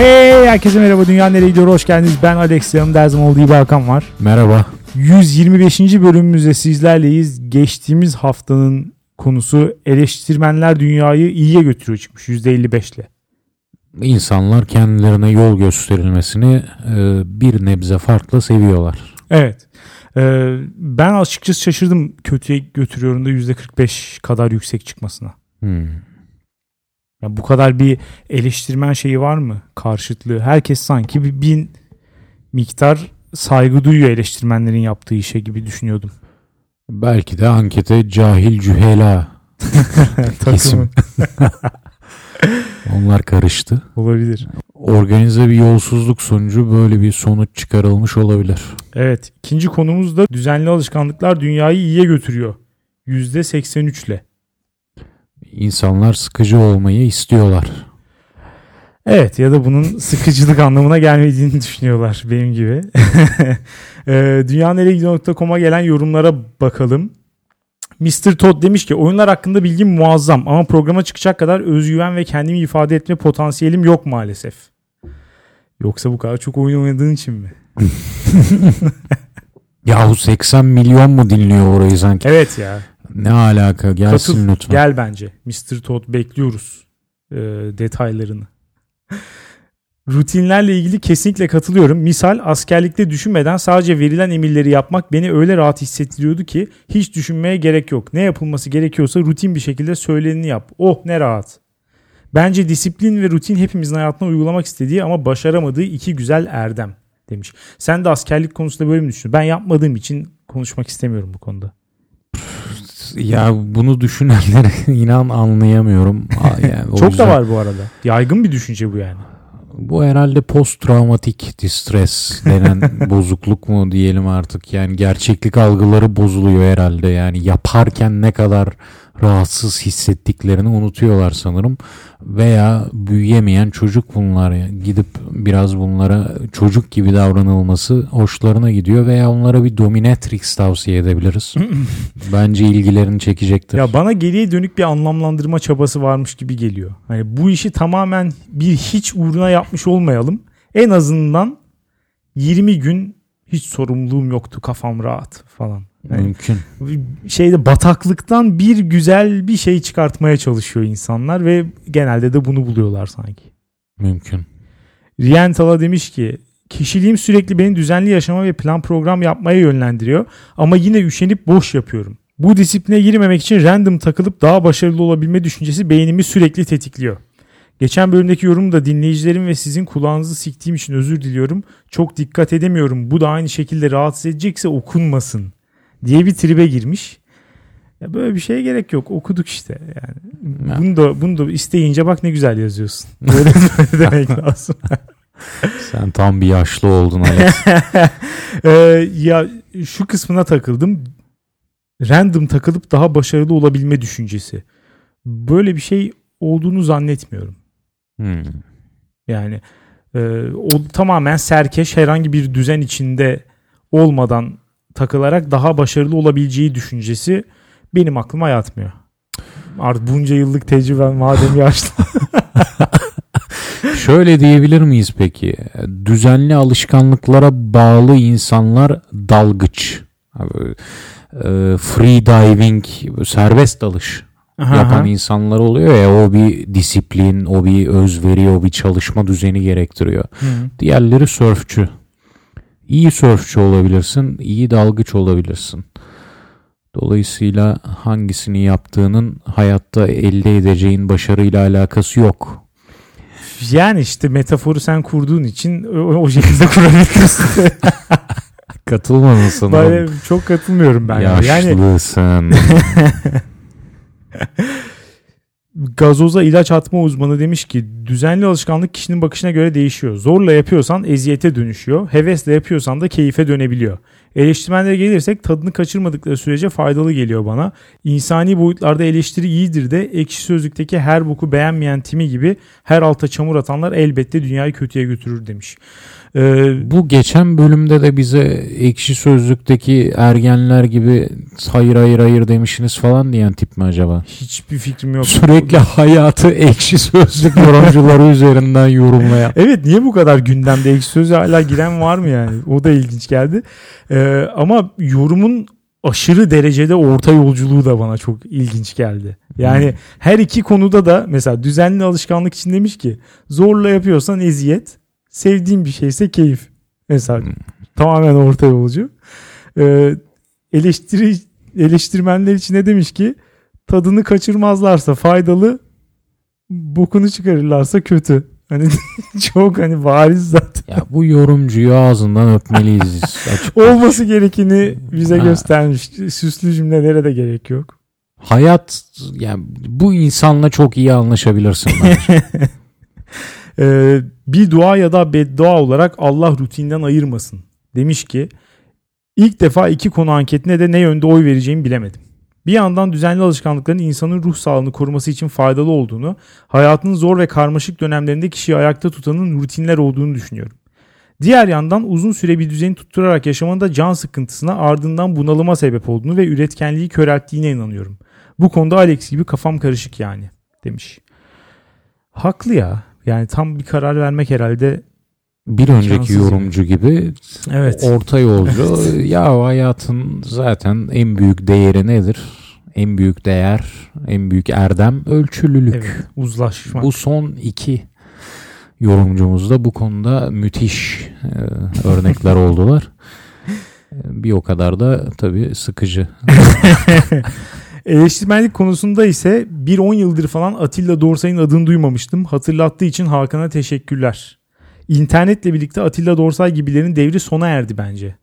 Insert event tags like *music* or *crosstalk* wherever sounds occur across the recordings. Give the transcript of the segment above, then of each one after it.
Hey herkese merhaba Dünya Nereye Gidiyor hoş geldiniz. Ben Alex yanımda her zaman olduğu gibi Hakan var. Merhaba. 125. bölümümüzde sizlerleyiz. Geçtiğimiz haftanın konusu eleştirmenler dünyayı iyiye götürüyor çıkmış %55 ile. İnsanlar kendilerine yol gösterilmesini e, bir nebze farklı seviyorlar. Evet. Ee, ben açıkçası şaşırdım kötüye götürüyorum da %45 kadar yüksek çıkmasına. Hmm. Ya bu kadar bir eleştirmen şeyi var mı? Karşıtlığı. Herkes sanki bir, bir miktar saygı duyuyor eleştirmenlerin yaptığı işe gibi düşünüyordum. Belki de ankete cahil cühela *laughs* kesim. *laughs* Onlar karıştı. Olabilir. Organize bir yolsuzluk sonucu böyle bir sonuç çıkarılmış olabilir. Evet. İkinci konumuz da düzenli alışkanlıklar dünyayı iyiye götürüyor. %83 ile. İnsanlar sıkıcı olmayı istiyorlar. Evet ya da bunun sıkıcılık anlamına gelmediğini düşünüyorlar benim gibi. *laughs* Ee, Dünyaneregidiyor.com'a gelen yorumlara bakalım. Mr. Todd demiş ki oyunlar hakkında bilgim muazzam ama programa çıkacak kadar özgüven ve kendimi ifade etme potansiyelim yok maalesef. Yoksa bu kadar çok oyun oynadığın için mi? *laughs* Yahu 80 milyon mu dinliyor orayı sanki? Evet ya. Ne alaka gelsin Katıl, lütfen. Gel bence. Mr. Todd bekliyoruz e, detaylarını. *laughs* Rutinlerle ilgili kesinlikle katılıyorum. Misal askerlikte düşünmeden sadece verilen emirleri yapmak beni öyle rahat hissettiriyordu ki hiç düşünmeye gerek yok. Ne yapılması gerekiyorsa rutin bir şekilde söyleneni yap. Oh ne rahat. Bence disiplin ve rutin hepimizin hayatına uygulamak istediği ama başaramadığı iki güzel erdem demiş. Sen de askerlik konusunda böyle mi düşünüyorsun? Ben yapmadığım için konuşmak istemiyorum bu konuda. Ya bunu düşünenleri *laughs* inan anlayamıyorum. *laughs* Yani Çok yüzden- da var bu arada. Yaygın bir düşünce bu yani. Bu herhalde post travmatik distress denen *laughs* bozukluk mu diyelim artık. Yani gerçeklik algıları bozuluyor herhalde. Yani yaparken ne kadar rahatsız hissettiklerini unutuyorlar sanırım. Veya büyüyemeyen çocuk bunlar. Gidip biraz bunlara çocuk gibi davranılması hoşlarına gidiyor. Veya onlara bir dominatrix tavsiye edebiliriz. *laughs* Bence ilgilerini çekecektir. Ya bana geriye dönük bir anlamlandırma çabası varmış gibi geliyor. Hani bu işi tamamen bir hiç uğruna yapmış olmayalım. En azından 20 gün hiç sorumluluğum yoktu kafam rahat falan. Mümkün. şeyde bataklıktan bir güzel bir şey çıkartmaya çalışıyor insanlar ve genelde de bunu buluyorlar sanki. Mümkün. Rientala demiş ki kişiliğim sürekli beni düzenli yaşama ve plan program yapmaya yönlendiriyor ama yine üşenip boş yapıyorum. Bu disipline girmemek için random takılıp daha başarılı olabilme düşüncesi beynimi sürekli tetikliyor. Geçen bölümdeki yorumda dinleyicilerim ve sizin kulağınızı siktiğim için özür diliyorum. Çok dikkat edemiyorum. Bu da aynı şekilde rahatsız edecekse okunmasın diye bir tribe girmiş. Ya böyle bir şeye gerek yok. Okuduk işte. Yani Ya. bunu da bunu da isteyince bak ne güzel yazıyorsun. *laughs* Böyle, böyle demek lazım. *laughs* Sen tam bir yaşlı oldun Alex. *laughs* Ee, ya şu kısmına takıldım. Random takılıp daha başarılı olabilme düşüncesi. Böyle bir şey olduğunu zannetmiyorum. Hmm. Yani e, o tamamen serkeş herhangi bir düzen içinde olmadan takılarak daha başarılı olabileceği düşüncesi benim aklıma yatmıyor. Artık bunca yıllık tecrüben madem yaşlı. *laughs* Şöyle diyebilir miyiz peki? Düzenli alışkanlıklara bağlı insanlar dalgıç. E, Free diving, serbest dalış yapan insanlar oluyor ya o bir disiplin, o bir özveri, o bir çalışma düzeni gerektiriyor. Hı. Diğerleri sörfçü. İyi sörfçü olabilirsin, iyi dalgıç olabilirsin. Dolayısıyla hangisini yaptığının hayatta elde edeceğin başarıyla alakası yok. Yani işte metaforu sen kurduğun için o, o şekilde kurabilirsin. *laughs* Katılmadın sanırım. Böyle çok katılmıyorum ben. ya. Yani Yaşlısın. *laughs* gazoza ilaç atma uzmanı demiş ki düzenli alışkanlık kişinin bakışına göre değişiyor. Zorla yapıyorsan eziyete dönüşüyor. Hevesle yapıyorsan da keyfe dönebiliyor. Eleştirmenlere gelirsek tadını kaçırmadıkları sürece faydalı geliyor bana. İnsani boyutlarda eleştiri iyidir de ekşi sözlükteki her boku beğenmeyen timi gibi her alta çamur atanlar elbette dünyayı kötüye götürür demiş. Ee, Bu geçen bölümde de bize ekşi sözlükteki ergenler gibi hayır hayır hayır demişsiniz falan diyen tip mi acaba? hiçbir fikrim yok. Sürekli *laughs* hayatı ekşi sözlük yorumcuları *laughs* üzerinden yorumlayan. Evet niye bu kadar gündemde ekşi sözü hala giren var mı yani? O da ilginç geldi. Ee, ama yorumun aşırı derecede orta yolculuğu da bana çok ilginç geldi. Yani Hmm. her iki konuda da mesela düzenli alışkanlık için demiş ki zorla yapıyorsan eziyet, sevdiğin bir şeyse keyif. Mesela Hmm. tamamen orta yolcu. Ee, eleştiri eleştirmenler için ne demiş ki tadını kaçırmazlarsa faydalı, bokunu çıkarırlarsa kötü. Hani *laughs* çok hani bariz zaten. Ya bu yorumcuyu ağzından öpmeliyiz. *laughs* Olması gerekeni bize Ha. göstermiş. Süslü cümlelere de gerek yok. Hayat yani bu insanla çok iyi anlaşabilirsin bence. *laughs* Ee, bir dua ya da beddua olarak Allah rutinden ayırmasın. Demiş ki ilk defa iki konu anketine de ne yönde oy vereceğimi bilemedim. Bir yandan düzenli alışkanlıkların insanın ruh sağlığını koruması için faydalı olduğunu, hayatının zor ve karmaşık dönemlerinde kişiyi ayakta tutanın rutinler olduğunu düşünüyorum. Diğer yandan uzun süre bir düzeni tutturarak yaşamanın da can sıkıntısına ardından bunalıma sebep olduğunu ve üretkenliği körelttiğine inanıyorum. Bu konuda Alex gibi kafam karışık yani demiş. Haklı ya. Yani tam bir karar vermek herhalde. Bir önceki yorumcu gibi Evet. orta yolcu. *laughs* ya hayatın zaten en büyük değeri nedir? En büyük değer, en büyük erdem ölçülülük. Evet. Uzlaşmak. Bu son iki yorumcumuz da bu konuda müthiş e, örnekler oldular. *laughs* E, Bir o kadar da tabii sıkıcı. *laughs* Eleştirmenlik konusunda ise bir 10 yıldır falan Atilla Dorsay'ın adını duymamıştım. Hatırlattığı için Hakan'a teşekkürler. İnternetle birlikte Atilla Dorsay gibilerin devri sona erdi bence.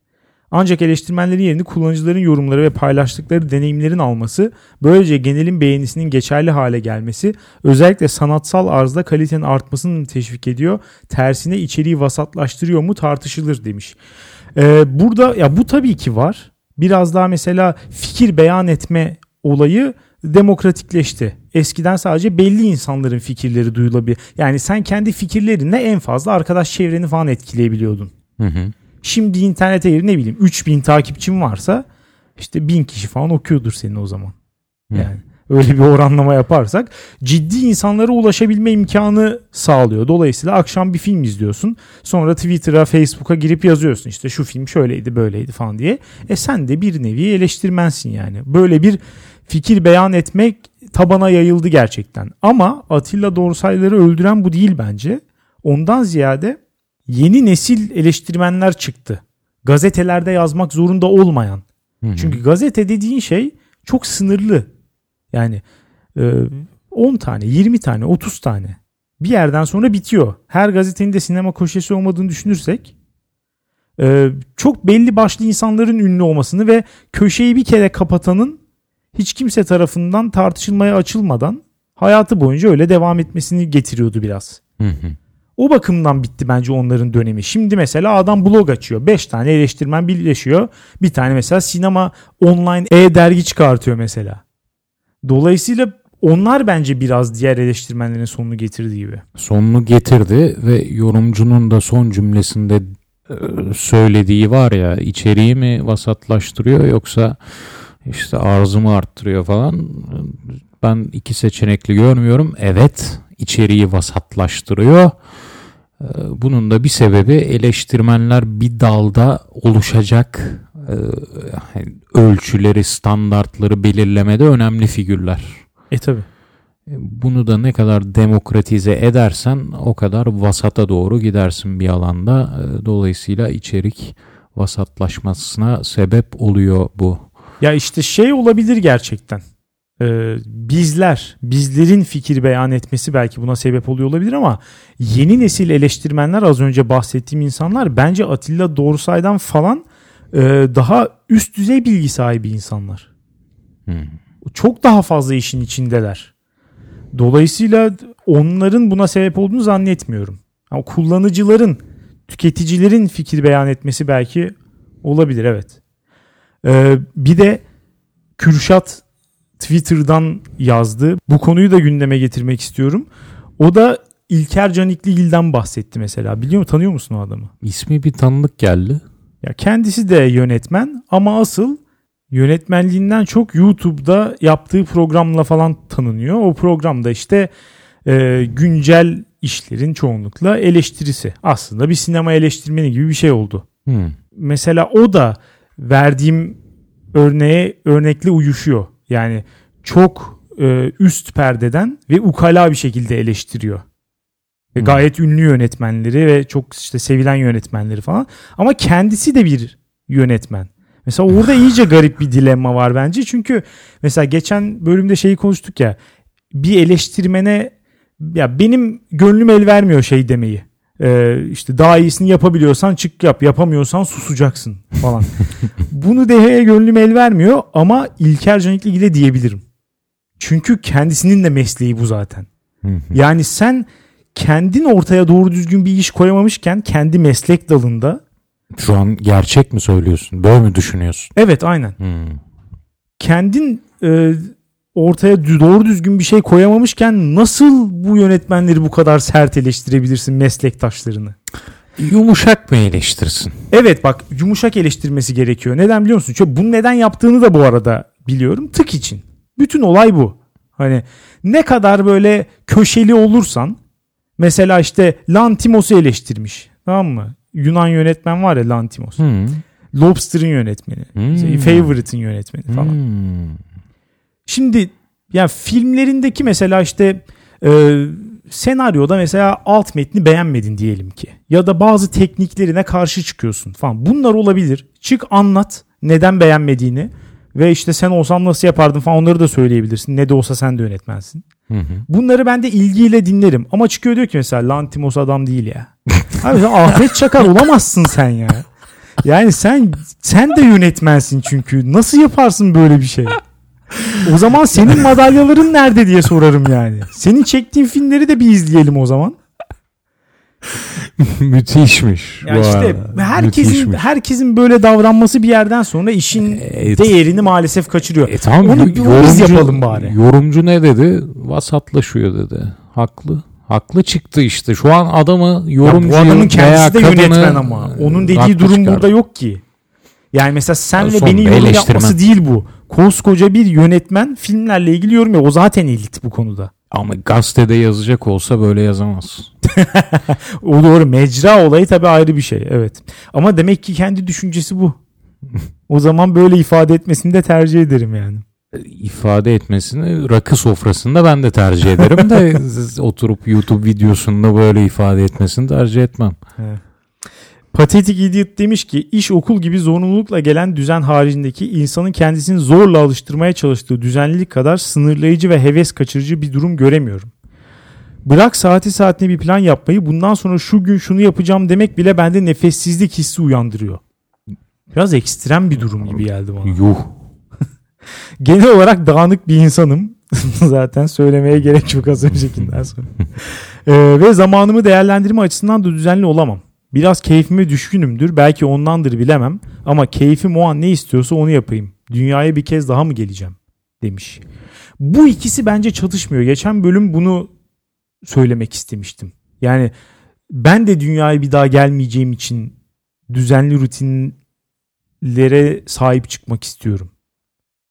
Ancak eleştirmenlerin yerini kullanıcıların yorumları ve paylaştıkları deneyimlerin alması, böylece genelin beğenisinin geçerli hale gelmesi, özellikle sanatsal arzda kalitenin artmasını teşvik ediyor. Tersine içeriği vasatlaştırıyor mu tartışılır demiş. Ee, burada ya bu tabii ki var. Biraz daha mesela fikir beyan etme olayı demokratikleşti. Eskiden sadece belli insanların fikirleri duyulabilir. Yani sen kendi fikirlerinle en fazla arkadaş çevreni falan etkileyebiliyordun. Hı hı. Şimdi internete ne bileyim 3000 takipçin varsa işte 1000 kişi falan okuyordur seni o zaman. Hı. Yani öyle bir oranlama yaparsak ciddi insanlara ulaşabilme imkanı sağlıyor. Dolayısıyla akşam bir film izliyorsun. Sonra Twitter'a, Facebook'a girip yazıyorsun işte şu film şöyleydi, böyleydi falan diye. E sen de bir nevi eleştirmensin yani. Böyle bir fikir beyan etmek tabana yayıldı gerçekten. Ama Atilla Dorsayları öldüren bu değil bence. Ondan ziyade yeni nesil eleştirmenler çıktı. Gazetelerde yazmak zorunda olmayan. Hı hı. Çünkü gazete dediğin şey çok sınırlı. Yani e, 10 tane, 20 tane, 30 tane. Bir yerden sonra bitiyor. Her gazetenin de sinema köşesi olmadığını düşünürsek e, çok belli başlı insanların ünlü olmasını ve köşeyi bir kere kapatanın hiç kimse tarafından tartışılmaya açılmadan hayatı boyunca öyle devam etmesini getiriyordu biraz. Hı hı. O bakımdan bitti bence onların dönemi. Şimdi mesela adam blog açıyor. 5 tane eleştirmen birleşiyor. Bir tane mesela sinema online e-dergi çıkartıyor mesela. Dolayısıyla onlar bence biraz diğer eleştirmenlerin sonunu getirdiği gibi. sonunu getirdi ve yorumcunun da son cümlesinde e, söylediği var ya içeriği mi vasatlaştırıyor yoksa işte arzımı arttırıyor falan. Ben iki seçenekli görmüyorum. Evet içeriği vasatlaştırıyor. E, Bunun da bir sebebi eleştirmenler bir dalda oluşacak e, ölçüleri, standartları belirlemede önemli figürler. E tabi. Bunu da ne kadar demokratize edersen o kadar vasata doğru gidersin bir alanda. Ee, Dolayısıyla içerik vasatlaşmasına sebep oluyor bu. Ya işte şey olabilir gerçekten. Ee, bizler, bizlerin fikir beyan etmesi belki buna sebep oluyor olabilir ama yeni nesil eleştirmenler az önce bahsettiğim insanlar bence Atilla Dorsay'dan falan e, daha üst düzey bilgi sahibi insanlar. Hmm. Çok daha fazla işin içindeler. Dolayısıyla onların buna sebep olduğunu zannetmiyorum. Ama kullanıcıların, tüketicilerin fikir beyan etmesi belki olabilir evet. Ee, bir de Kürşat Twitter'dan yazdı. Bu konuyu da gündeme getirmek istiyorum. O da İlker Canikligil'den bahsetti mesela. Biliyor musun tanıyor musun o adamı? İsmi bir tanıdık geldi. Ya kendisi de yönetmen ama asıl yönetmenliğinden çok YouTube'da yaptığı programla falan tanınıyor. O programda işte e, güncel işlerin çoğunlukla eleştirisi. Aslında bir sinema eleştirmeni gibi bir şey oldu. Hmm. Mesela o da verdiğim örneğe örnekle uyuşuyor. Yani çok e, üst perdeden ve ukala bir şekilde eleştiriyor. Ve Hmm. gayet ünlü yönetmenleri ve çok işte sevilen yönetmenleri falan. Ama kendisi de bir yönetmen. Mesela orada iyice garip bir dilemma var bence. Çünkü mesela geçen bölümde şeyi konuştuk ya. Bir eleştirmene ya benim gönlüm el vermiyor şey demeyi. Ee, işte daha iyisini yapabiliyorsan çık yap. Yapamıyorsan susacaksın falan. *laughs* Bunu demeye gönlüm el vermiyor ama İlker Canikli ile diyebilirim. Çünkü kendisinin de mesleği bu zaten. Yani sen kendin ortaya doğru düzgün bir iş koyamamışken kendi meslek dalında Şu an gerçek mi söylüyorsun? Böyle mi düşünüyorsun? evet aynen Hmm. kendin e, ortaya doğru düzgün bir şey koyamamışken nasıl bu yönetmenleri bu kadar sert eleştirebilirsin meslektaşlarını? Yumuşak mı eleştirsin? Evet bak yumuşak eleştirmesi gerekiyor. Neden biliyor musun? Çünkü bunu neden yaptığını da bu arada biliyorum. Tık için. Bütün olay bu. Hani ne kadar böyle köşeli olursan mesela işte Lantimos'u eleştirmiş. Tamam mı? Yunan yönetmen var ya Lantimos. Hmm. Lobster'ın yönetmeni. Hmm. işte Favorite'ın yönetmeni falan. Hmm. Şimdi ya filmlerindeki mesela işte e, senaryoda mesela alt metni beğenmedin diyelim ki. Ya da bazı tekniklerine karşı çıkıyorsun falan. Bunlar olabilir. Çık anlat neden beğenmediğini ve işte sen olsan nasıl yapardın falan onları da söyleyebilirsin. Ne de olsa sen de yönetmensin. Hı hı. Bunları ben de ilgiyle dinlerim. Ama çıkıyor diyor ki mesela Lantimos adam değil ya. Abi sen Ahmet Çakar olamazsın sen ya. Yani sen sen de yönetmensin çünkü. Nasıl yaparsın böyle bir şey? O zaman senin madalyaların nerede diye sorarım yani. Senin çektiğin filmleri de bir izleyelim o zaman. *laughs* Müthişmiş. Ya işte arada. herkesin Müthişmiş. herkesin böyle davranması bir yerden sonra işin Evet. değerini maalesef kaçırıyor. E tamam Onu bir biz yapalım bari. Yorumcu ne dedi? Vasatlaşıyor dedi. Haklı. Haklı çıktı işte. Şu an adamı Ya yorumcu bu adamın kendisi de kadını yönetmen ama. Onun dediği durum çıkardı. burada yok ki. Yani mesela senle Sonunda beni yorum eleştirmen. yapması değil bu. Koskoca bir yönetmen filmlerle ilgili yorum ya. O zaten elit bu konuda. Ama gazetede yazacak olsa böyle yazamaz. *laughs* O doğru. Mecra olayı tabii ayrı bir şey. Evet. Ama demek ki kendi düşüncesi bu. *laughs* o zaman böyle ifade etmesini de tercih ederim yani. ifade etmesini rakı sofrasında ben de tercih ederim de *laughs* oturup YouTube videosunda böyle ifade etmesini tercih etmem. Patetik Idiot demiş ki iş okul gibi zorunlulukla gelen düzen haricindeki insanın kendisini zorla alıştırmaya çalıştığı düzenlilik kadar sınırlayıcı ve heves kaçırıcı bir durum göremiyorum. Bırak saati saatine bir plan yapmayı bundan sonra şu gün şunu yapacağım demek bile bende nefessizlik hissi uyandırıyor. Biraz ekstrem bir durum gibi geldi bana. Yuh. *laughs* Genel olarak dağınık bir insanım. *laughs* Zaten söylemeye gerek yok az öncekinden sonra. *laughs* Ee, ve zamanımı değerlendirme açısından da düzenli olamam. Biraz keyfime düşkünümdür. Belki ondandır bilemem. Ama keyfim o an ne istiyorsa onu yapayım. Dünyaya bir kez daha mı geleceğim? Demiş. Bu ikisi bence çatışmıyor. Geçen bölüm bunu söylemek istemiştim. Yani ben de dünyaya bir daha gelmeyeceğim için düzenli rutinlere sahip çıkmak istiyorum.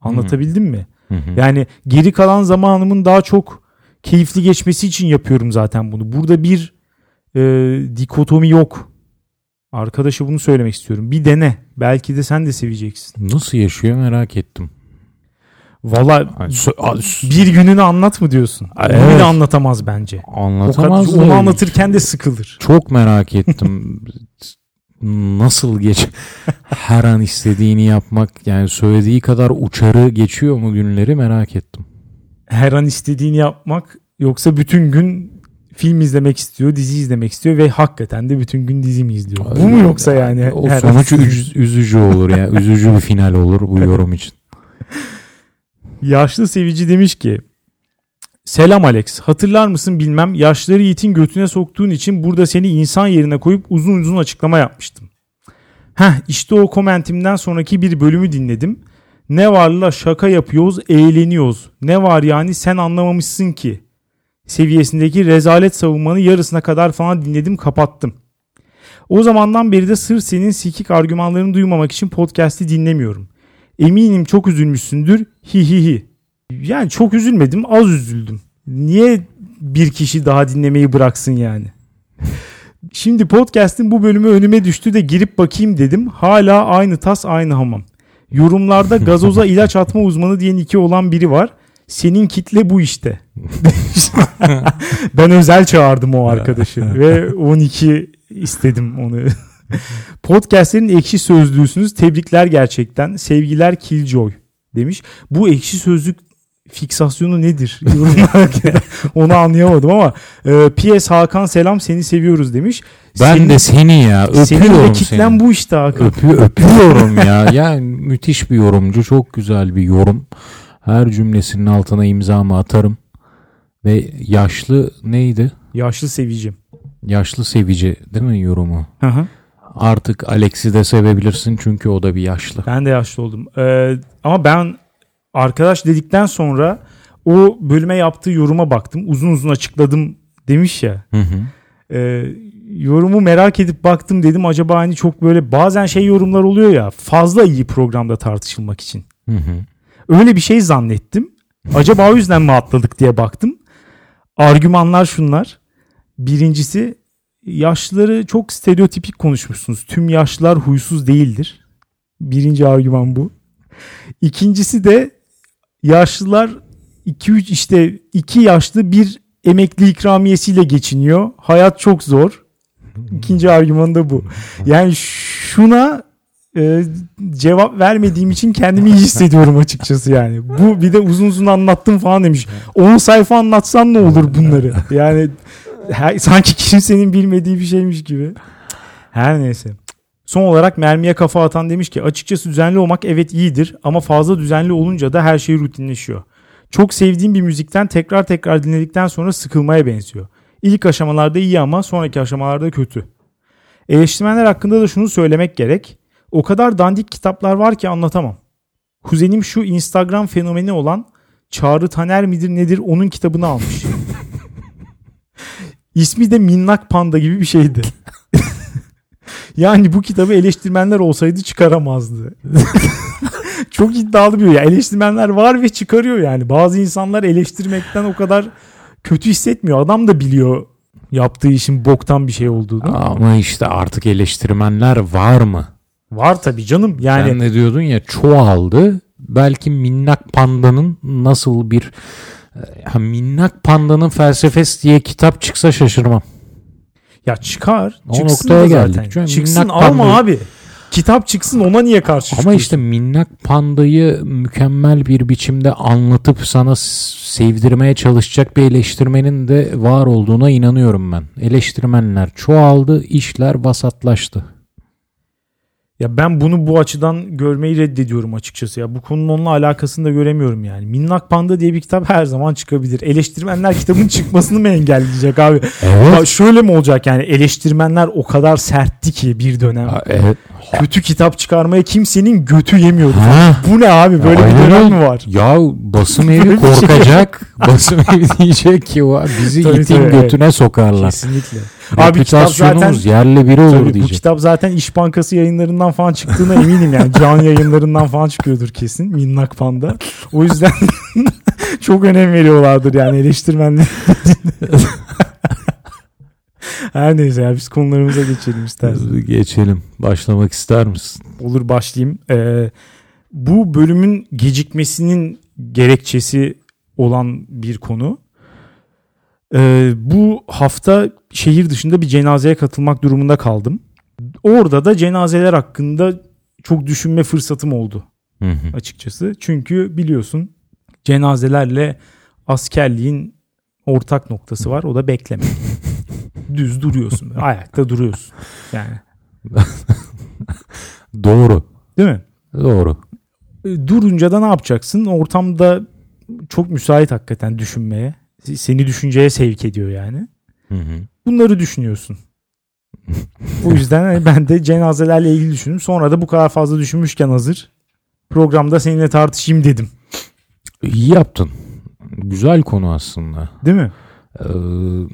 Anlatabildim mi? Yani geri kalan zamanımın daha çok keyifli geçmesi için yapıyorum zaten bunu. Burada bir e, dikotomi yok. Arkadaşa bunu söylemek istiyorum. Bir dene. Belki de sen de seveceksin. Nasıl yaşıyor merak ettim. Valla bir gününü anlat mı diyorsun? Ay, Onu bile evet. anlatamaz bence. Kadar, Anlatamaz onu anlatırken de sıkılır. Çok merak ettim. Nasıl geç her an istediğini yapmak yani söylediği kadar uçarı geçiyor mu günleri merak ettim. Her an istediğini yapmak yoksa bütün gün film izlemek istiyor, dizi izlemek istiyor ve hakikaten de bütün gün dizi mi izliyor? Bu mu yoksa yani? O sonuç üz- üzücü olur ya. Üzücü bir final olur bu yorum için. *laughs* Yaşlı sevici demiş ki Selam Alex. Hatırlar mısın bilmem yaşları Yiğit'in götüne soktuğun için burada seni insan yerine koyup uzun uzun açıklama yapmıştım. Heh işte o komentimden sonraki bir bölümü dinledim. Ne var la şaka yapıyoruz eğleniyoruz. Ne var yani sen anlamamışsın ki. Seviyesindeki rezalet savunmanı yarısına kadar falan dinledim kapattım. O zamandan beri de sırf senin sikik argümanlarını duymamak için podcast'i dinlemiyorum. Eminim çok üzülmüşsündür. Hi hi hi. Yani çok üzülmedim az üzüldüm. Niye bir kişi daha dinlemeyi bıraksın yani? *laughs* Şimdi podcast'in bu bölümü önüme düştü de girip bakayım dedim. Hala aynı tas aynı hamam. Yorumlarda gazoza *laughs* ilaç atma uzmanı diyen iki olan biri var. Senin kitle bu işte. *laughs* ben özel çağırdım o arkadaşı ve 12 istedim onu. Podcast'lerin ekşi sözlüğüsünüz. Tebrikler gerçekten. Sevgiler Killjoy demiş. Bu ekşi sözlük fiksasyonu nedir? *laughs* Onu anlayamadım ama e, PS Hakan selam seni seviyoruz demiş. Ben Senin- de seni ya senin öpüyorum kitlen seni. bu işte Hakan. Öpü, öpüyorum ya. Yani müthiş bir yorumcu. Çok güzel bir yorum. Her cümlesinin altına imzamı atarım. Ve yaşlı neydi? Yaşlı sevicim. Yaşlı sevici değil mi yorumu? Hı hı. Artık Alex'i de sevebilirsin çünkü o da bir yaşlı. Ben de yaşlı oldum. Ee, ama ben arkadaş dedikten sonra o bölüme yaptığı yoruma baktım. Uzun uzun açıkladım demiş ya. Hı hı. Ee, yorumu merak edip baktım dedim acaba hani çok böyle bazen şey yorumlar oluyor ya fazla iyi programda tartışılmak için. Hı hı. Öyle bir şey zannettim. Acaba o yüzden mi atladık diye baktım. Argümanlar şunlar. Birincisi yaşlıları çok stereotipik konuşmuşsunuz. Tüm yaşlılar huysuz değildir. Birinci argüman bu. İkincisi de yaşlılar 2-3 işte iki yaşlı bir emekli ikramiyesiyle geçiniyor. Hayat çok zor. İkinci argüman da bu. Yani şuna e, cevap vermediğim için kendimi iyi hissediyorum açıkçası yani. Bu bir de uzun uzun anlattım falan demiş. 10 sayfa anlatsan ne olur bunları? Yani her- sanki kimsenin bilmediği bir şeymiş gibi. Her neyse. Son olarak mermiye kafa atan demiş ki açıkçası düzenli olmak evet iyidir ama fazla düzenli olunca da her şey rutinleşiyor. Çok sevdiğim bir müzikten tekrar tekrar dinledikten sonra sıkılmaya benziyor. İlk aşamalarda iyi ama sonraki aşamalarda kötü. Eleştirmenler hakkında da şunu söylemek gerek. O kadar dandik kitaplar var ki anlatamam. Kuzenim şu Instagram fenomeni olan Çağrı Taner midir nedir onun kitabını almış. *laughs* İsmi de Minnak Panda gibi bir şeydi. *laughs* yani bu kitabı eleştirmenler olsaydı çıkaramazdı. *laughs* Çok iddialı bir ya. Eleştirmenler var ve çıkarıyor yani. Bazı insanlar eleştirmekten o kadar kötü hissetmiyor. Adam da biliyor yaptığı işin boktan bir şey olduğunu. Ama işte artık eleştirmenler var mı? Var tabii canım. Yani Sen ne diyordun ya çoğaldı. Belki minnak pandanın nasıl bir ha, minnak pandanın felsefesi diye kitap çıksa şaşırmam. ya çıkar. O çıksın noktaya geldik. zaten. Çünkü Çıksın minnak alma pandayı- abi. Kitap çıksın ona niye karşı Ama çıkıyorsun? işte minnak pandayı mükemmel bir biçimde anlatıp sana sevdirmeye çalışacak bir eleştirmenin de var olduğuna inanıyorum ben. Eleştirmenler çoğaldı, işler vasatlaştı. Ya ben bunu bu açıdan görmeyi reddediyorum açıkçası ya. Bu konunun onunla alakasını da göremiyorum yani. Minnak Panda diye bir kitap her zaman çıkabilir. Eleştirmenler *laughs* kitabın çıkmasını mı engelleyecek abi? Evet. Ya şöyle mi olacak yani eleştirmenler o kadar sertti ki bir dönem. Ha, evet. Kötü kitap çıkarmaya kimsenin götü yemiyordu. Ha. Bu ne abi böyle bir Aynen dönem öyle. mi var? Ya basım evi *laughs* bir şey korkacak. basım evi diyecek ki "Va, bizi Tabii, itin tabii, götüne sokarlar. Kesinlikle. Abi kitap zaten yerle biri olur Tabii bu diyecek. kitap zaten İş Bankası yayınlarından falan çıktığına eminim yani. Can yayınlarından falan çıkıyordur kesin. Minnak Panda. O yüzden *laughs* çok önem veriyorlardır yani eleştirmenler. *laughs* Her neyse ya biz konularımıza geçelim istersen. Geçelim. Başlamak ister misin? Olur başlayayım. Ee, bu bölümün gecikmesinin gerekçesi olan bir konu. Ee, bu hafta şehir dışında bir cenazeye katılmak durumunda kaldım. Orada da cenazeler hakkında çok düşünme fırsatım oldu Hı hı. açıkçası. Çünkü biliyorsun cenazelerle askerliğin ortak noktası var. O da bekleme. *laughs* Düz duruyorsun. böyle, Ayakta duruyorsun. Yani *laughs* Doğru. değil mi? Doğru. Durunca da ne yapacaksın? Ortamda çok müsait hakikaten düşünmeye. Seni düşünceye sevk ediyor yani. Hı hı. Bunları düşünüyorsun. o yüzden hani ben de cenazelerle ilgili düşündüm. Sonra da bu kadar fazla düşünmüşken hazır programda seninle tartışayım dedim. İyi yaptın. Güzel konu aslında. Değil mi? e,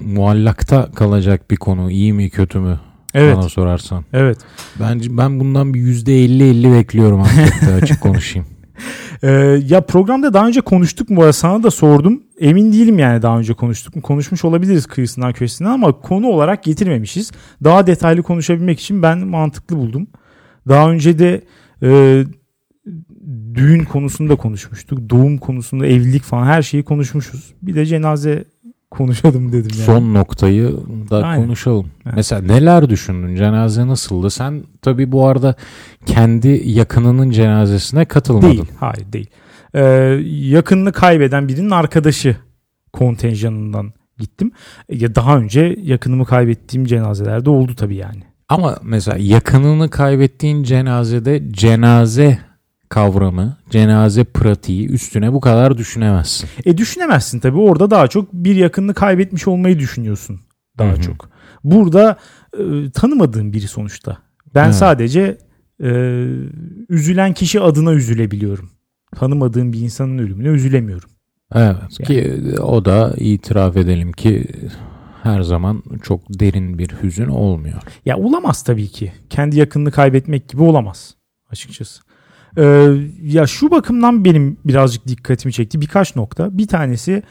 muallakta kalacak bir konu. İyi mi kötü mü? Evet. Bana sorarsan. Evet. Bence ben bundan bir %50-50 bekliyorum aslında *laughs* açık konuşayım. Ee, ya programda daha önce konuştuk mu? arada? Sana da sordum. Emin değilim yani daha önce konuştuk mu? Konuşmuş olabiliriz kıyısından köşesinden ama konu olarak getirmemişiz. Daha detaylı konuşabilmek için ben mantıklı buldum. Daha önce de e, düğün konusunda konuşmuştuk. Doğum konusunda evlilik falan her şeyi konuşmuşuz. Bir de cenaze konuşalım dedim yani. Son noktayı da Aynen. konuşalım. Evet. Mesela neler düşündün? Cenaze nasıldı? Sen tabii bu arada kendi yakınının cenazesine katılmadın. Değil. Hayır değil. Ee, yakınını kaybeden birinin arkadaşı kontenjanından gittim. Ya daha önce yakınımı kaybettiğim cenazelerde oldu tabii yani. Ama mesela yakınını kaybettiğin cenazede cenaze kavramı, cenaze pratiği üstüne bu kadar düşünemezsin. E düşünemezsin tabii orada daha çok bir yakınını kaybetmiş olmayı düşünüyorsun daha Hı hı. çok. Burada e, tanımadığım biri sonuçta. Ben Evet. sadece e, üzülen kişi adına üzülebiliyorum. Tanımadığım bir insanın ölümüne üzülemiyorum. Evet ki o da itiraf edelim ki her zaman çok derin bir hüzün olmuyor. Ya olamaz tabii ki. Kendi yakınını kaybetmek gibi olamaz açıkçası. Ee, ya şu bakımdan benim birazcık dikkatimi çekti birkaç nokta. Bir tanesi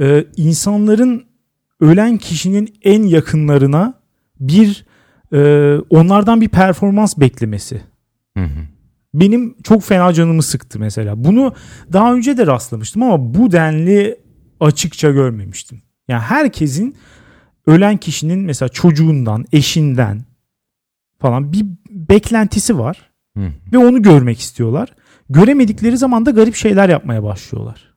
e, insanların ölen kişinin en yakınlarına bir e, onlardan bir performans beklemesi. Hı hı. Benim çok fena canımı sıktı mesela. Bunu daha önce de rastlamıştım ama bu denli açıkça görmemiştim. Yani herkesin ölen kişinin mesela çocuğundan, eşinden falan bir beklentisi var Hı ve onu görmek istiyorlar. Göremedikleri zaman da garip şeyler yapmaya başlıyorlar.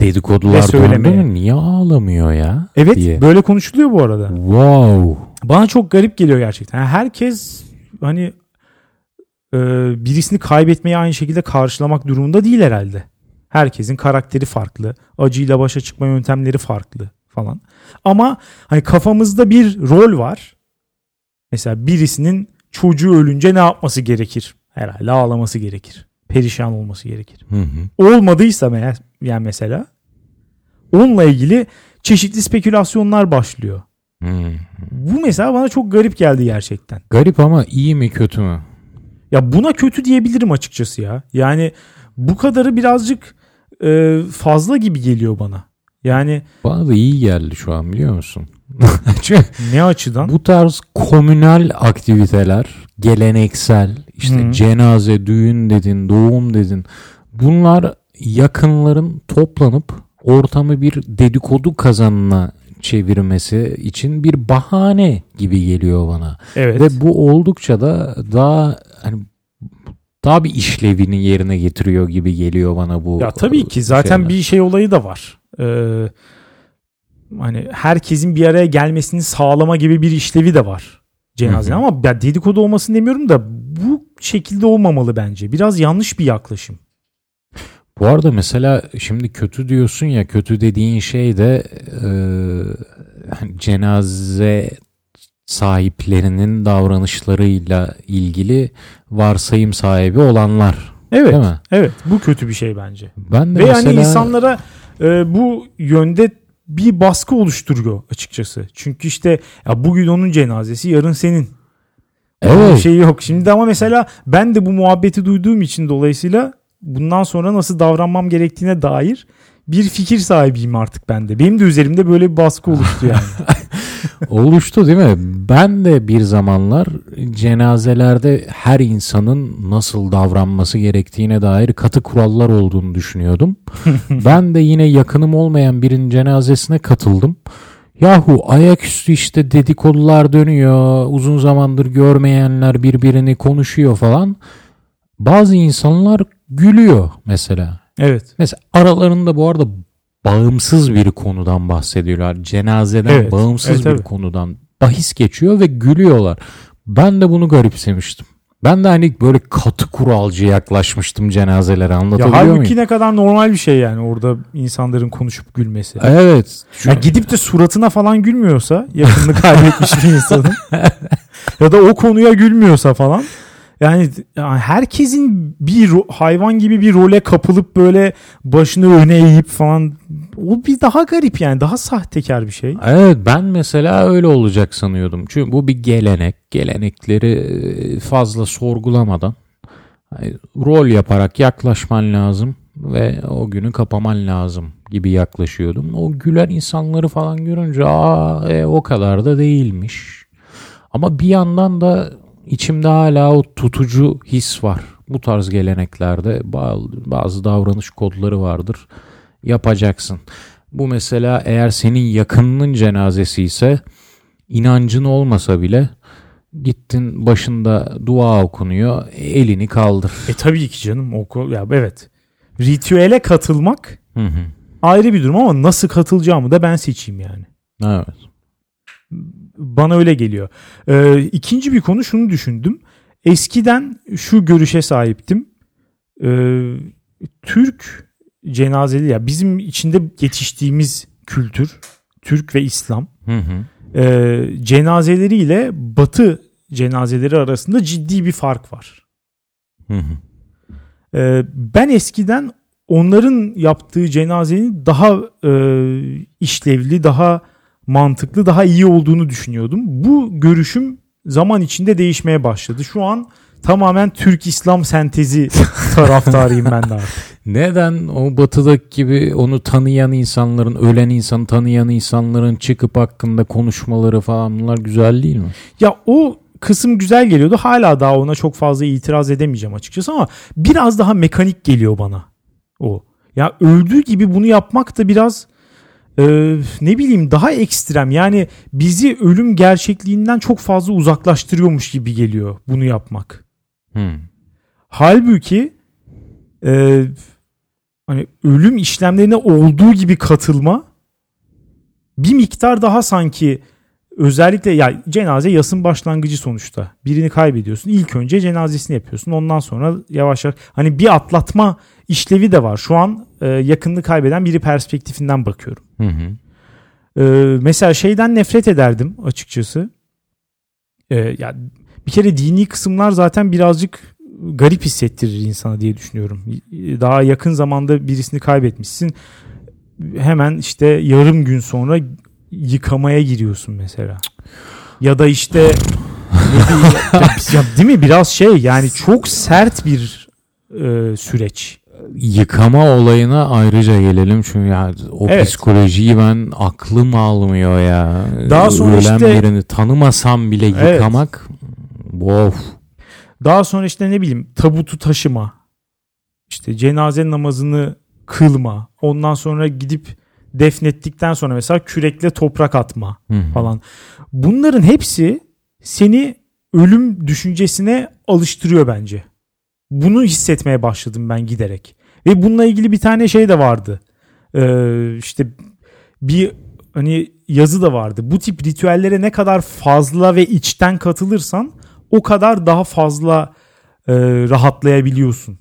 Dedikodular döndü mü? Niye ağlamıyor ya? Evet, diye. böyle konuşuluyor bu arada. Wow. Bana çok garip geliyor gerçekten. Yani herkes hani e, birisini kaybetmeyi aynı şekilde karşılamak durumunda değil herhalde. Herkesin karakteri farklı. Acıyla başa çıkma yöntemleri farklı falan. Ama hani kafamızda bir rol var. Mesela birisinin çocuğu ölünce ne yapması gerekir? Herhalde ağlaması gerekir. Perişan olması gerekir. Hı hı. Olmadıysa meğer, yani mesela onunla ilgili çeşitli spekülasyonlar başlıyor. Hı. Bu mesela bana çok garip geldi gerçekten. Garip ama iyi mi kötü mü? Ya buna kötü diyebilirim açıkçası ya. Yani bu kadarı birazcık e, fazla gibi geliyor bana. Yani Bana da iyi geldi şu an biliyor musun? *laughs* Ne açıdan? bu tarz komünal aktiviteler, geleneksel, işte Hı. cenaze, düğün dedin, doğum dedin. Bunlar yakınların toplanıp ortamı bir dedikodu kazanına çevirmesi için bir bahane gibi geliyor bana. evet. Ve bu oldukça da daha hani daha bir işlevini yerine getiriyor gibi geliyor bana bu. ya tabii ki zaten şeyler. bir şey olayı da var. Ee, hani herkesin bir araya gelmesini sağlama gibi bir işlevi de var cenaze ama ya dedikodu olmasını demiyorum da bu şekilde olmamalı bence. Biraz yanlış bir yaklaşım. Bu arada mesela şimdi kötü diyorsun ya kötü dediğin şey de e, hani cenaze sahiplerinin davranışlarıyla ilgili varsayım sahibi olanlar. Evet. Değil mi? Evet. Bu kötü bir şey bence. Ben de Ve mesela yani insanlara e, bu yönde bir baskı oluşturuyor açıkçası. Çünkü işte ya bugün onun cenazesi yarın senin. Evet. Bir şey yok. Şimdi ama mesela ben de bu muhabbeti duyduğum için dolayısıyla bundan sonra nasıl davranmam gerektiğine dair bir fikir sahibiyim artık ben de. Benim de üzerimde böyle bir baskı oluştu yani. *laughs* oluştu değil mi? Ben de bir zamanlar cenazelerde her insanın nasıl davranması gerektiğine dair katı kurallar olduğunu düşünüyordum. *laughs* ben de yine yakınım olmayan birinin cenazesine katıldım. Yahu ayaküstü işte dedikodular dönüyor. Uzun zamandır görmeyenler birbirini konuşuyor falan. Bazı insanlar gülüyor mesela. evet. Mesela aralarında bu arada bağımsız bir konudan bahsediyorlar. Cenazeden Evet, bağımsız evet, bir tabii. konudan bahis geçiyor ve gülüyorlar. Ben de bunu garipsemiştim. Ben de hani böyle katı kuralcı yaklaşmıştım cenazelere Ya anlatabiliyor halbuki muyum? ne kadar normal bir şey yani orada insanların konuşup gülmesi. Evet. Şu- Ya gidip de suratına falan gülmüyorsa yakınını kaybetmiş bir insanın *laughs* ya da o konuya gülmüyorsa falan yani, herkesin bir hayvan gibi bir role kapılıp böyle başını öne eğip falan o bir daha garip yani daha sahtekar bir şey. Evet ben mesela öyle olacak sanıyordum. Çünkü bu bir gelenek. Gelenekleri fazla sorgulamadan hani rol yaparak yaklaşman lazım ve o günü kapaman lazım gibi yaklaşıyordum. O gülen insanları falan görünce aa e, o kadar da değilmiş. Ama bir yandan da içimde hala o tutucu his var. Bu tarz geleneklerde bazı davranış kodları vardır. Yapacaksın. Bu mesela eğer senin yakınının cenazesi ise inancın olmasa bile gittin başında dua okunuyor elini kaldır. E tabii ki canım oku ya evet. Ritüele katılmak Hı hı. ayrı bir durum ama nasıl katılacağımı da ben seçeyim yani. Evet. Bana öyle geliyor. Ee, ikinci bir konu şunu düşündüm. Eskiden şu görüşe sahiptim. Ee, Türk cenazeli ya bizim içinde yetiştiğimiz kültür Türk ve İslam Hı hı. e, cenazeleriyle Batı cenazeleri arasında ciddi bir fark var. Hı hı. E, ben eskiden onların yaptığı cenazenin daha e, işlevli, daha mantıklı, daha iyi olduğunu düşünüyordum. Bu görüşüm zaman içinde değişmeye başladı. Şu an tamamen Türk-İslam sentezi *laughs* taraftarıyım ben de artık. Neden o batıdaki gibi onu tanıyan insanların, ölen insanı tanıyan insanların çıkıp hakkında konuşmaları falan bunlar güzel değil mi? Ya o kısım güzel geliyordu. Hala daha ona çok fazla itiraz edemeyeceğim açıkçası ama biraz daha mekanik geliyor bana o. Ya öldüğü gibi bunu yapmak da biraz e, ne bileyim daha ekstrem. Yani bizi ölüm gerçekliğinden çok fazla uzaklaştırıyormuş gibi geliyor bunu yapmak. Hı. Halbuki e, hani ölüm işlemlerine olduğu gibi katılma bir miktar daha sanki özellikle ya cenaze yasın başlangıcı sonuçta. Birini kaybediyorsun. İlk önce cenazesini yapıyorsun. Ondan sonra yavaş yavaş hani bir atlatma işlevi de var. Şu an e, yakınını kaybeden biri perspektifinden bakıyorum. Hı hı. E, mesela şeyden nefret ederdim açıkçası. E, ya bir kere dini kısımlar zaten birazcık garip hissettirir insana diye düşünüyorum. Daha yakın zamanda birisini kaybetmişsin. Hemen işte yarım gün sonra yıkamaya giriyorsun mesela. Ya da işte ya, ya değil mi biraz şey yani çok sert bir e, süreç. Yıkama olayına ayrıca gelelim çünkü ya o Evet. psikolojiyi ben aklım almıyor ya. Daha sonra Ölen işte- birini tanımasam bile Evet. yıkamak of. Daha sonra işte ne bileyim tabutu taşıma. işte cenaze namazını kılma. Ondan sonra gidip defnettikten sonra mesela kürekle toprak atma Hı hı. falan. Bunların hepsi seni ölüm düşüncesine alıştırıyor bence. Bunu hissetmeye başladım ben giderek. Ve bununla ilgili bir tane şey de vardı. Ee, işte bir hani yazı da vardı. Bu tip ritüellere ne kadar fazla ve içten katılırsan o kadar daha fazla e, rahatlayabiliyorsun.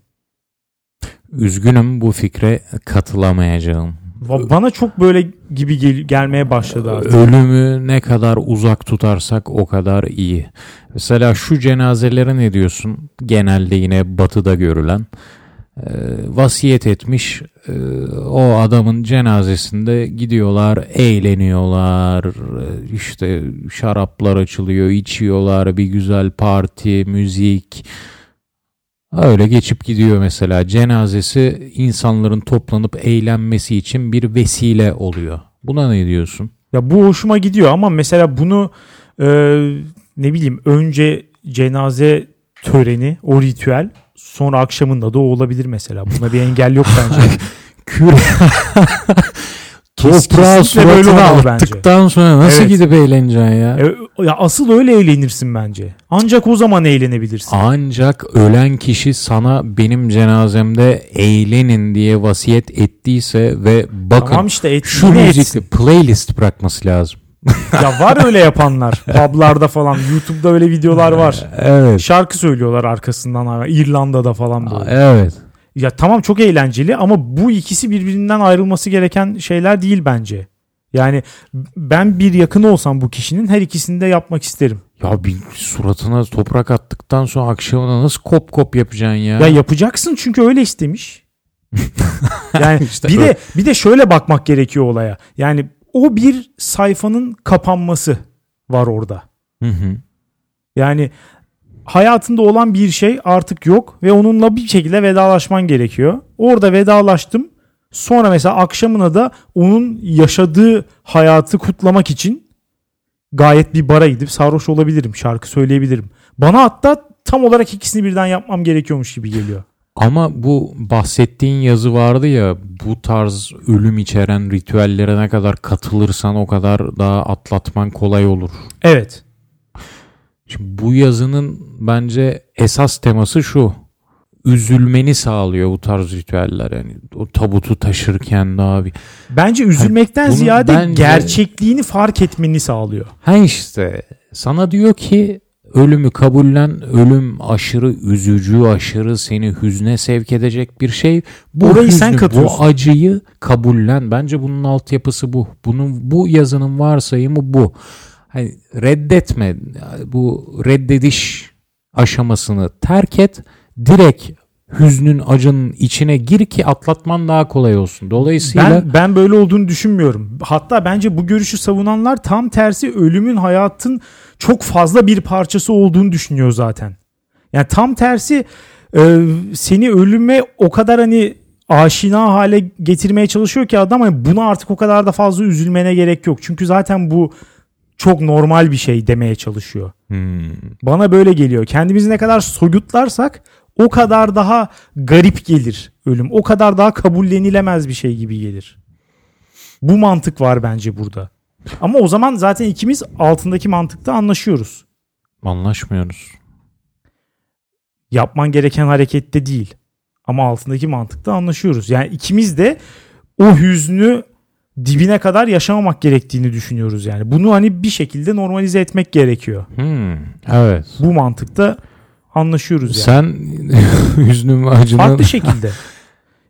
Üzgünüm bu fikre katılamayacağım. Bana çok böyle gibi gel- gelmeye başladı artık. Ölümü ne kadar uzak tutarsak o kadar iyi. Mesela şu cenazelere ne diyorsun? Genelde yine batıda görülen. Ee, vasiyet etmiş ee, o adamın cenazesinde gidiyorlar eğleniyorlar ee, işte şaraplar açılıyor içiyorlar bir güzel parti müzik öyle geçip gidiyor mesela cenazesi insanların toplanıp eğlenmesi için bir vesile oluyor buna ne diyorsun? Ya bu hoşuma gidiyor ama mesela bunu e, ne bileyim önce cenaze töreni, o ritüel sonra akşamında da o olabilir mesela. Buna bir engel yok bence. *laughs* *laughs* Küre Olmalı bence. attıktan sonra nasıl Evet. gidip eğleneceksin ya? E, ya asıl öyle eğlenirsin bence. Ancak o zaman eğlenebilirsin. Ancak ölen kişi sana benim cenazemde eğlenin diye vasiyet ettiyse ve bakın tamam işte et, şu yine müzikle etsin. playlist bırakması lazım. *laughs* Ya var öyle yapanlar. Publarda falan. YouTube'da öyle videolar var. Evet. Şarkı söylüyorlar arkasından. İrlanda'da falan böyle. Evet. Ya tamam çok eğlenceli ama bu ikisi birbirinden ayrılması gereken şeyler değil bence. Yani ben bir yakını olsam bu kişinin her ikisini de yapmak isterim. Ya bir suratına toprak attıktan sonra akşamına nasıl kop kop yapacaksın ya? Ya yapacaksın çünkü öyle istemiş. *laughs* Yani İşte bir öyle. de bir de şöyle bakmak gerekiyor olaya. Yani o bir sayfanın kapanması var orada. Hı hı. Yani hayatında olan bir şey artık yok ve onunla bir şekilde vedalaşman gerekiyor. Orada vedalaştım. Sonra mesela akşamına da onun yaşadığı hayatı kutlamak için gayet bir bara gidip sarhoş olabilirim, şarkı söyleyebilirim. Bana hatta tam olarak ikisini birden yapmam gerekiyormuş gibi geliyor. Ama bu bahsettiğin yazı vardı ya bu tarz ölüm içeren ritüellere ne kadar katılırsan o kadar daha atlatman kolay olur. Evet. Şimdi bu yazının bence esas teması şu. Üzülmeni sağlıyor bu tarz ritüeller. Yani o tabutu taşırken daha bir. Bence üzülmekten bunu ziyade bence- gerçekliğini fark etmeni sağlıyor. Ha işte sana diyor ki ölümü kabullen. Ölüm aşırı üzücü, aşırı seni hüzne sevk edecek bir şey. Bu Orayı sen hüznü, katıyorsun. Bu acıyı kabullen. Bence bunun altyapısı bu. Bunun bu yazının varsayımı bu. Hani reddetme. Bu reddediş aşamasını terk et. Direkt hüznün acının içine gir ki atlatman daha kolay olsun. Dolayısıyla Ben ben böyle olduğunu düşünmüyorum. Hatta bence bu görüşü savunanlar tam tersi ölümün hayatın çok fazla bir parçası olduğunu düşünüyor zaten. Yani tam tersi e, seni ölüme o kadar hani aşina hale getirmeye çalışıyor ki adam hani buna artık o kadar da fazla üzülmene gerek yok. Çünkü zaten bu çok normal bir şey demeye çalışıyor. Hmm. Bana böyle geliyor. Kendimizi ne kadar soyutlarsak o kadar daha garip gelir ölüm. O kadar daha kabullenilemez bir şey gibi gelir. Bu mantık var bence burada. Ama o zaman zaten ikimiz altındaki mantıkta anlaşıyoruz. anlaşmıyoruz. Yapman gereken harekette değil. Ama altındaki mantıkta anlaşıyoruz. Yani ikimiz de o hüznü dibine kadar yaşamamak gerektiğini düşünüyoruz yani. Bunu hani bir şekilde normalize etmek gerekiyor. Hmm. Evet. Bu mantıkta anlaşıyoruz yani. Sen *laughs* hüznüm acını Farklı şekilde. *laughs*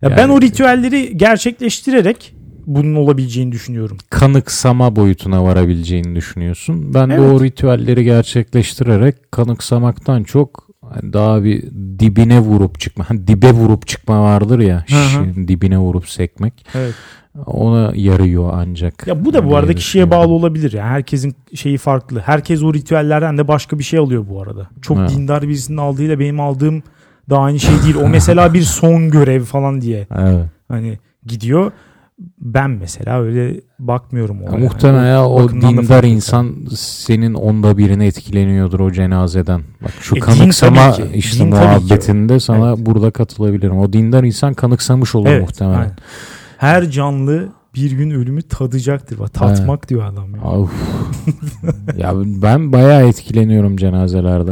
Ya ben Yani- o ritüelleri gerçekleştirerek bunun olabileceğini düşünüyorum. kanıksama boyutuna varabileceğini düşünüyorsun. Ben de Evet. o ritüelleri gerçekleştirerek kanıksamaktan çok hani daha bir dibine vurup çıkma. Hani dibe vurup çıkma vardır ya. Şişin dibine vurup sekmek. Evet. Ona yarıyor ancak. Ya bu da bu arada kişiye bağlı olabilir. Yani herkesin şeyi farklı. Herkes o ritüellerden de başka bir şey alıyor bu arada. Çok Evet. dindar birisinin aldığıyla benim aldığım da aynı şey değil. O mesela bir son görev falan diye *laughs* Evet. hani gidiyor. Ben mesela öyle bakmıyorum Ya ona. muhtemelen ya o dindar insan senin onda birine etkileniyordur o cenazeden. Bak şu E, din kanıksama ki. işte Din muhabbetinde sana burada katılabilirim. O dindar insan kanıksamış olur Evet, muhtemelen. aynen. Her canlı bir gün ölümü tadacaktır. Bak, Tatmak diyor adam. Ya. Of. ya ben bayağı etkileniyorum cenazelerde.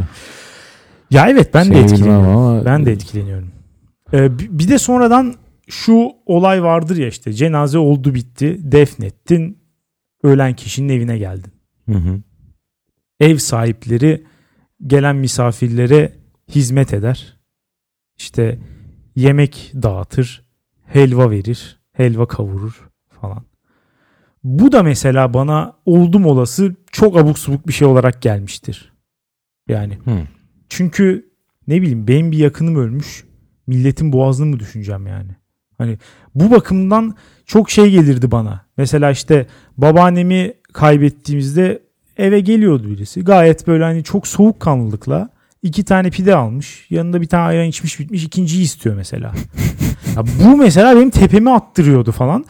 Ya evet ben Şey de etkileniyorum. ama- Ben de etkileniyorum. Ee, bi- bir de sonradan şu olay vardır ya işte cenaze oldu bitti defnettin ölen kişinin evine geldin. Hı hı. Ev sahipleri gelen misafirlere hizmet eder. İşte yemek dağıtır, helva verir, helva kavurur falan. Bu da mesela bana oldum olası çok abuk subuk bir şey olarak gelmiştir. Yani Hı. çünkü ne bileyim benim bir yakınım ölmüş. Milletin boğazını mı düşüneceğim yani? Hani bu bakımdan çok şey gelirdi bana. Mesela işte babaannemi kaybettiğimizde eve geliyordu birisi. Gayet böyle hani çok soğukkanlılıkla iki tane pide almış. Yanında bir tane ayran içmiş bitmiş. ikinciyi istiyor mesela. Ya bu mesela benim tepemi attırıyordu falan.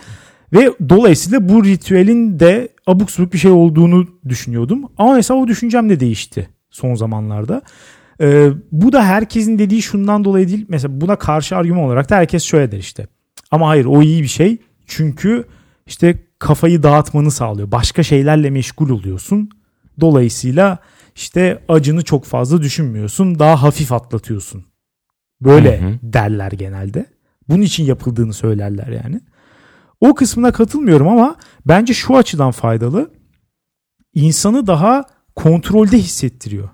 Ve dolayısıyla bu ritüelin de abuk subuk bir şey olduğunu düşünüyordum. Ama mesela o düşüncem de değişti son zamanlarda. Ee, bu da herkesin dediği şundan dolayı değil. Mesela buna karşı argüman olarak da herkes şöyle der işte. Ama hayır o iyi bir şey. Çünkü işte kafayı dağıtmanı sağlıyor. Başka şeylerle meşgul oluyorsun. Dolayısıyla işte acını çok fazla düşünmüyorsun. Daha hafif atlatıyorsun. Böyle Hı hı. derler genelde. Bunun için yapıldığını söylerler yani. O kısmına katılmıyorum ama bence şu açıdan faydalı. İnsanı daha kontrolde hissettiriyor.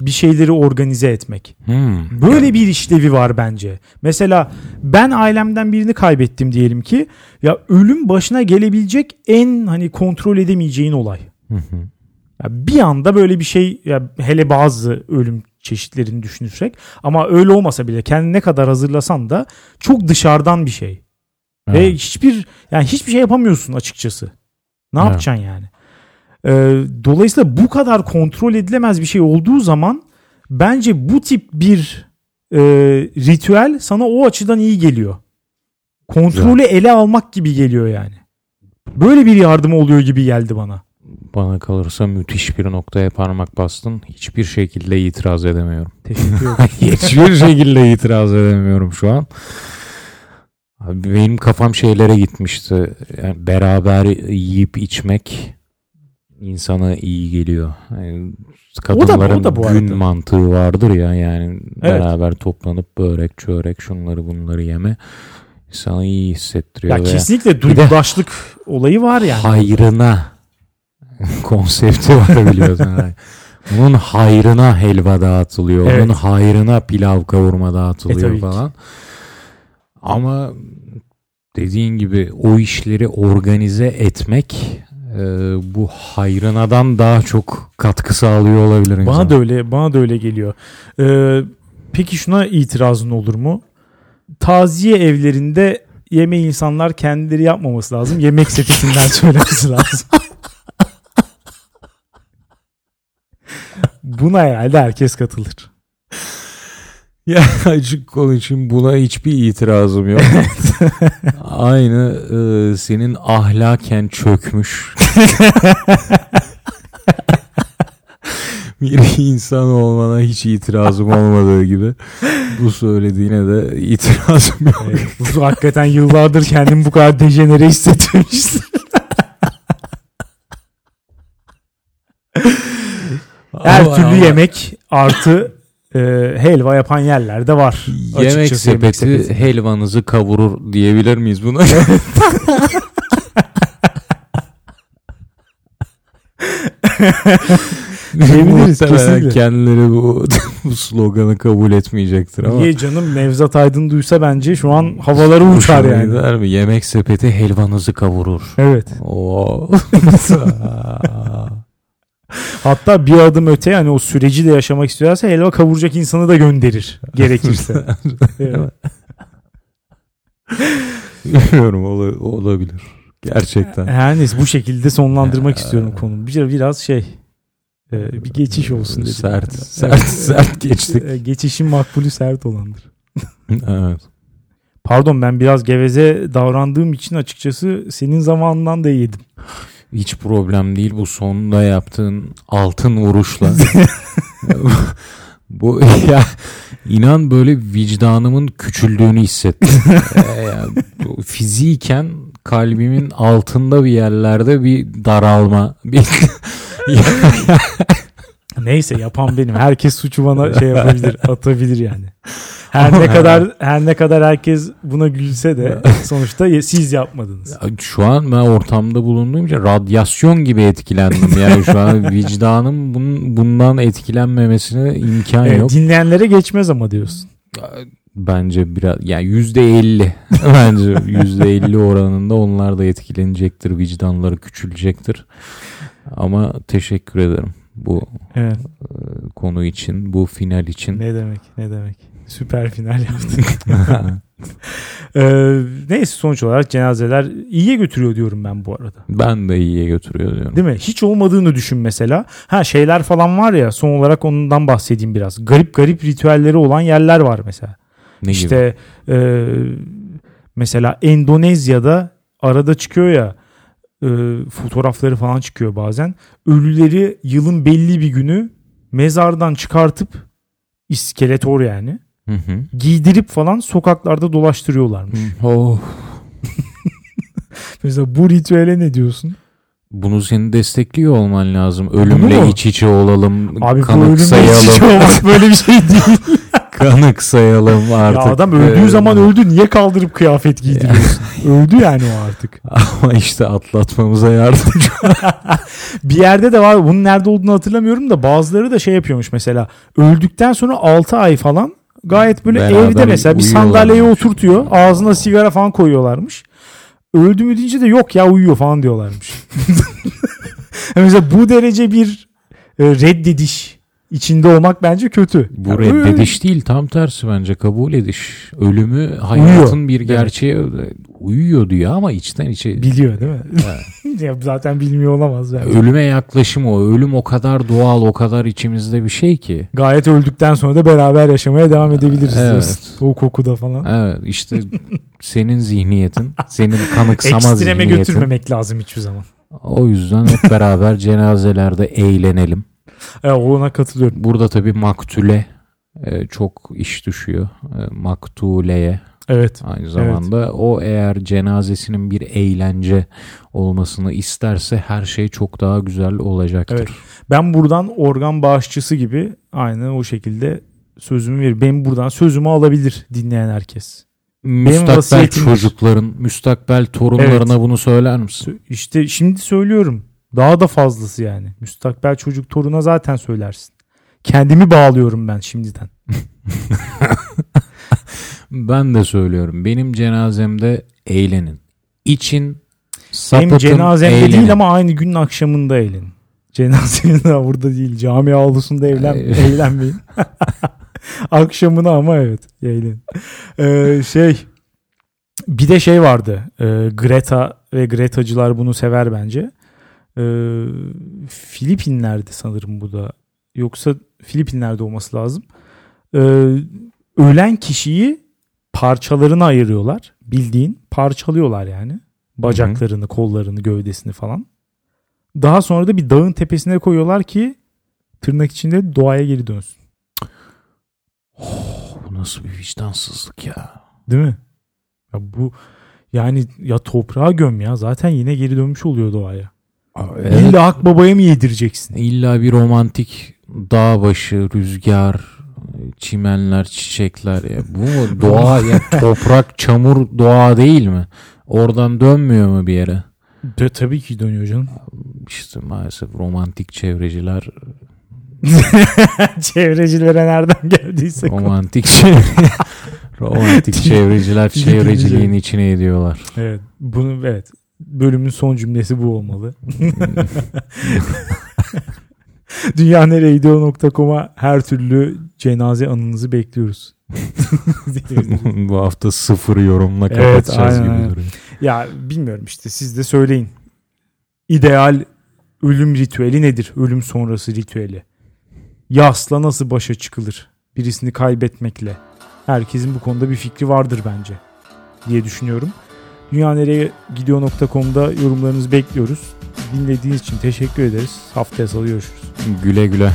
Bir şeyleri organize etmek. Hmm. Böyle bir işlevi var bence. Mesela ben ailemden birini kaybettim diyelim ki ya ölüm başına gelebilecek en hani kontrol edemeyeceğin olay. Hı hı. Ya bir anda böyle bir şey ya hele bazı ölüm çeşitlerini düşünürsek. Ama öyle olmasa bile kendini ne kadar hazırlasan da çok dışarıdan bir şey. Ve Evet. hiçbir yani hiçbir şey yapamıyorsun açıkçası. Ne Evet. yapacaksın yani? Ee, dolayısıyla bu kadar kontrol edilemez bir şey olduğu zaman bence bu tip bir e, ritüel sana o açıdan iyi geliyor. Kontrolü ele almak gibi geliyor yani. Böyle bir yardım oluyor gibi geldi bana. Bana kalırsa müthiş bir noktaya parmak bastın. Hiçbir şekilde itiraz edemiyorum. Teşekkür *laughs* ederim. Hiçbir şekilde itiraz edemiyorum şu an. Abi benim kafam şeylere gitmişti. Yani beraber yiyip içmek insana iyi geliyor. Yani kadınların o da bu gün arada. mantığı vardır ya yani Evet. beraber toplanıp börek çörek şunları bunları yeme sana iyi hissettiriyor. ya kesinlikle duygudaşlık olayı var yani. hayrına *laughs* konsepti var biliyorsun. Yani. *laughs* Bunun hayrına helva dağıtılıyor. Evet. Onun hayrına pilav kavurma E, dağıtılıyor ki. falan. Ama dediğin gibi o işleri organize etmek e, bu hayrınadan daha çok katkı sağlıyor olabilir. Bana da öyle, bana da öyle geliyor. Ee, peki şuna itirazın olur mu? Taziye evlerinde yemeği insanlar kendileri yapmaması lazım. Yemek sepetinden *laughs* söylemesi lazım. Buna herhalde herkes katılır. Ya açık konuşayım buna hiçbir itirazım yok. *laughs* Aynı e, senin ahlaken çökmüş bir insan olmana hiç itirazım olmadığı gibi bu söylediğine de itirazım yok. Evet, bu hakikaten yıllardır kendimi bu kadar dejenere hissetmemiştim. Her Ama- türlü yemek artı e, helva yapan yerler de var. Yemek Açıkçası sepeti sepeti. helvanızı kavurur diyebilir miyiz buna? *laughs* Diyebiliriz, kesinlikle. kendileri bu, *laughs* bu sloganı kabul etmeyecektir ama. Niye canım Nevzat Aydın duysa bence şu an havaları uçar yani. gider mi? Yemek sepeti helvanızı kavurur. Evet. Oo. *laughs* Hatta bir adım öte hani o süreci de yaşamak istiyorsa helva kavuracak insanı da gönderir gerekirse. *laughs* Bilmiyorum ola- olabilir. Gerçekten. Her neyse bu şekilde sonlandırmak istiyorum konuyu. Bir, biraz şey e, bir geçiş olsun dedim. Sert, Evet. sert, sert geçtik. E, Geçişin makbulü sert olandır. evet. Pardon ben biraz geveze davrandığım için açıkçası senin zamanından da yedim. Hiç problem değil bu sonunda yaptığın altın vuruşla. *laughs* bu ya inan böyle vicdanımın küçüldüğünü hissettim. *laughs* Ee, yani fiziken kalbimin altında bir yerlerde bir daralma. Bir *laughs* Neyse yapan benim. Herkes suçu bana şey yapabilir, *laughs* atabilir yani. Her ne kadar her ne kadar herkes buna gülse de *laughs* sonuçta siz yapmadınız. Şu an ben ortamda bulunduğum için radyasyon gibi etkilendim. Yani şu an *laughs* vicdanım bun, bundan etkilenmemesine imkan Evet, yok. dinleyenlere geçmez ama diyorsun. Bence biraz yani yüzde elli bence yüzde elli oranında onlar da etkilenecektir vicdanları küçülecektir ama teşekkür ederim bu Evet. konu için bu final için Ne demek? Ne demek? Süper final *laughs* yaptık. *laughs* Ee, neyse sonuç olarak cenazeler iyiye götürüyor diyorum ben bu arada. ben de iyiye götürüyor diyorum Değil mi? Hiç olmadığını düşün mesela. Ha şeyler falan var ya son olarak ondan bahsedeyim biraz. Garip garip ritüelleri olan yerler var mesela. ne gibi İşte e, mesela Endonezya'da arada çıkıyor ya e, fotoğrafları falan çıkıyor bazen. Ölüleri yılın belli bir günü mezardan çıkartıp iskeletor yani Hı hı. giydirip falan sokaklarda dolaştırıyorlarmış. Oh, *laughs* Mesela bu ritüele ne diyorsun? bunu senin destekliyor olman lazım ölümle iç içe olalım Abi bu kanık ölümle iç içe olmak böyle bir şey değil. *laughs* kanık sayalım ya artık adam öldüğü Ee, zaman öldü niye kaldırıp kıyafet giydiriyorsun? *laughs* öldü yani o artık. *laughs* ama işte atlatmamıza yardımcı *laughs* Bir yerde de var bunun nerede olduğunu hatırlamıyorum da bazıları da şey yapıyormuş mesela öldükten sonra 6 ay falan gayet böyle Beraber evde mesela bir sandalyeye oturtuyor ağzına sigara falan koyuyorlarmış. Öldü mü deyince de yok ya uyuyor falan diyorlarmış. mesela bu derece bir e, reddediş içinde olmak bence kötü. Bu Ya, reddediş değil tam tersi bence kabul ediş. Ölümü hayatın bir gerçeğe uyuyor diyor ama içten içe Biliyor değil mi? *laughs* ya zaten bilmiyor olamaz. Yani. ölüme yaklaşım o. Ölüm o kadar doğal, o kadar içimizde bir şey ki. Gayet öldükten sonra da beraber yaşamaya devam edebiliriz. Evet. diyorsun. O kokuda falan. Evet işte *laughs* senin zihniyetin, senin kanıksama Ekstreme zihniyetin. götürmemek lazım hiçbir zaman. O yüzden hep beraber *laughs* cenazelerde eğlenelim. E, ona katılıyorum. Burada tabii maktule e, çok iş düşüyor. E, maktuleye Evet. aynı zamanda. O eğer cenazesinin bir eğlence olmasını isterse her şey çok daha güzel olacaktır. Evet. Ben buradan organ bağışçısı gibi aynı o şekilde sözümü verir. Benim buradan sözümü alabilir dinleyen herkes. Müstakbel çocukların, müstakbel torunlarına bunu söyler misin? İşte şimdi söylüyorum. Daha da fazlası yani. Müstakbel çocuk toruna zaten söylersin. Kendimi bağlıyorum ben şimdiden. *laughs* Ben de söylüyorum. Benim cenazemde eğlenin. İçin, sapıtın, Benim cenazemde eğlenin. değil ama aynı günün akşamında eğlenin. Cenazenin de burada değil. Cami avlusunda evlen, eğlenmeyin. *laughs* Akşamına ama evet eğlenin. Ee, şey bir de şey vardı. Ee, Greta ve Gretacılar bunu sever bence. Ee, Filipinler'de sanırım bu da. Yoksa Filipinler'de olması lazım. Ee, ölen kişiyi parçalarına ayırıyorlar. Bildiğin parçalıyorlar yani. Bacaklarını, kollarını, gövdesini falan. Daha sonra da bir dağın tepesine koyuyorlar ki tırnak içinde doğaya geri dönsün. Oh, bu nasıl bir vicdansızlık ya. Değil mi? Ya bu yani ya toprağa göm ya. Zaten yine geri dönmüş oluyor doğaya. Evet. İlla Akbaba'ya mı yedireceksin? İlla bir romantik dağ başı, rüzgar, çimenler, çiçekler. Ya. Bu mu *laughs* doğa ya toprak, çamur doğa değil mi? Oradan dönmüyor mu bir yere? De, tabii ki dönüyor canım. İşte maalesef romantik çevreciler *laughs* Çevrecilere nereden geldiyse. romantik çevre, *laughs* romantik çevreciler çevreciliğin içine ediyorlar. Evet. Bunu evet. Bölümün son cümlesi bu olmalı. *laughs* Dünyaneregidiyor.com'a her türlü cenaze anınızı bekliyoruz. *laughs* Bu hafta sıfır yorumla Evet, kapatacağız aynen, gibi duruyor. ya bilmiyorum işte siz de söyleyin. İdeal ölüm ritüeli nedir? Ölüm sonrası ritüeli. Yasla nasıl başa çıkılır? Birisini kaybetmekle. Herkesin bu konuda bir fikri vardır bence diye düşünüyorum. Dünyanereyegidiyor.com'da yorumlarınızı bekliyoruz. Dinlediğiniz için teşekkür ederiz. Haftaya salı görüşürüz. Güle güle.